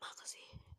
emang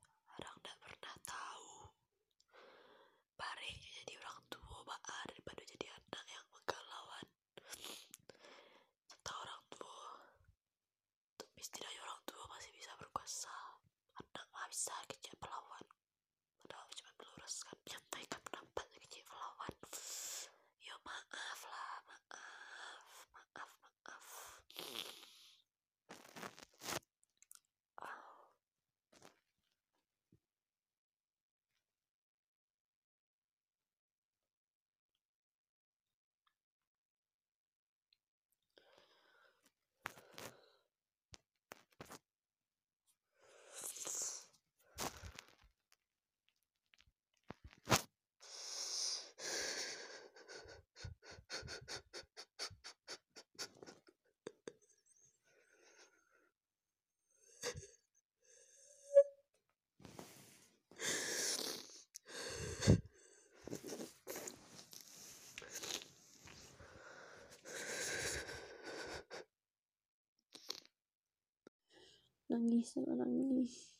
nangis sama nangis.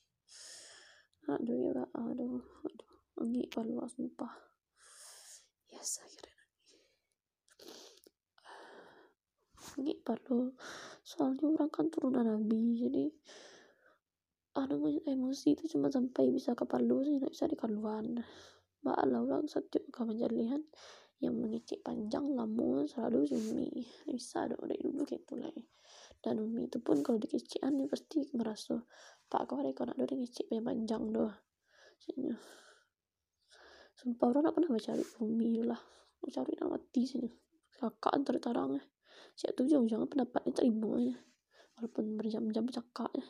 Aduh ya gak aduh aduh nangis kalau sumpah. Biasa kira nangis. Perlu soalnya orang kan turunan nabi jadi anu emosi itu cuma sampai bisa ke Palu sih tidak bisa di kaluan mbak orang setiap menjalihan yang mengicik panjang lama selalu cumi bisa dong dari dulu gitu lah dan Umi itu pun kalau dikician nih pasti merasa pak kau ada kau nak dari ngicik panjang doh. Sumpah orang nak pernah mencari Umi lah mencari nak mati sih kakak antar tarang ya siap tuh jauh jangan pendapatnya terima ya walaupun berjam-jam cakap ya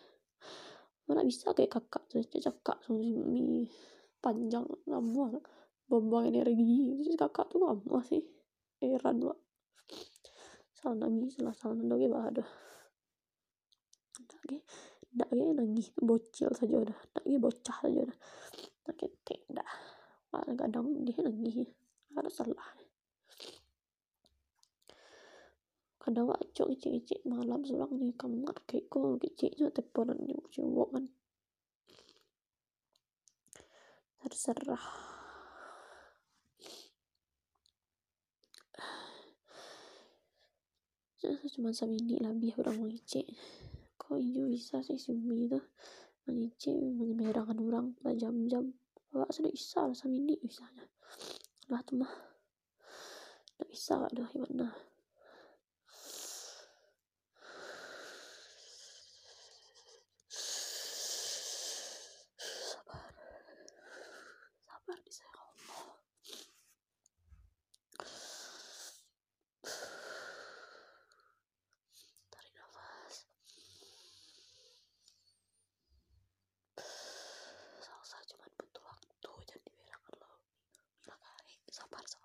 mana bisa kayak kakak tuh cakap sama Umi panjang lama buang energi. Terus kakak tuh lama sih. Heran pak salah nangis lah salah nangis. Bah lagi. Ndak nangis bocil saja udah. Ndak bocah saja udah. Ndak ketek ndak. Kadang dia nangis ada salah. Kadang wajok icik-icik malam seorang di kamar kayak kok keciknya teleponan cowok kan. Terserah. Cuma ini lebih orang mengicik kok iyo bisa sih sumi itu? Mengicik menyemerangkan orang berjam-jam wah sudah bisa lah ini bisanya lah tuh mah. Tidak bisa aduh gimana marzo.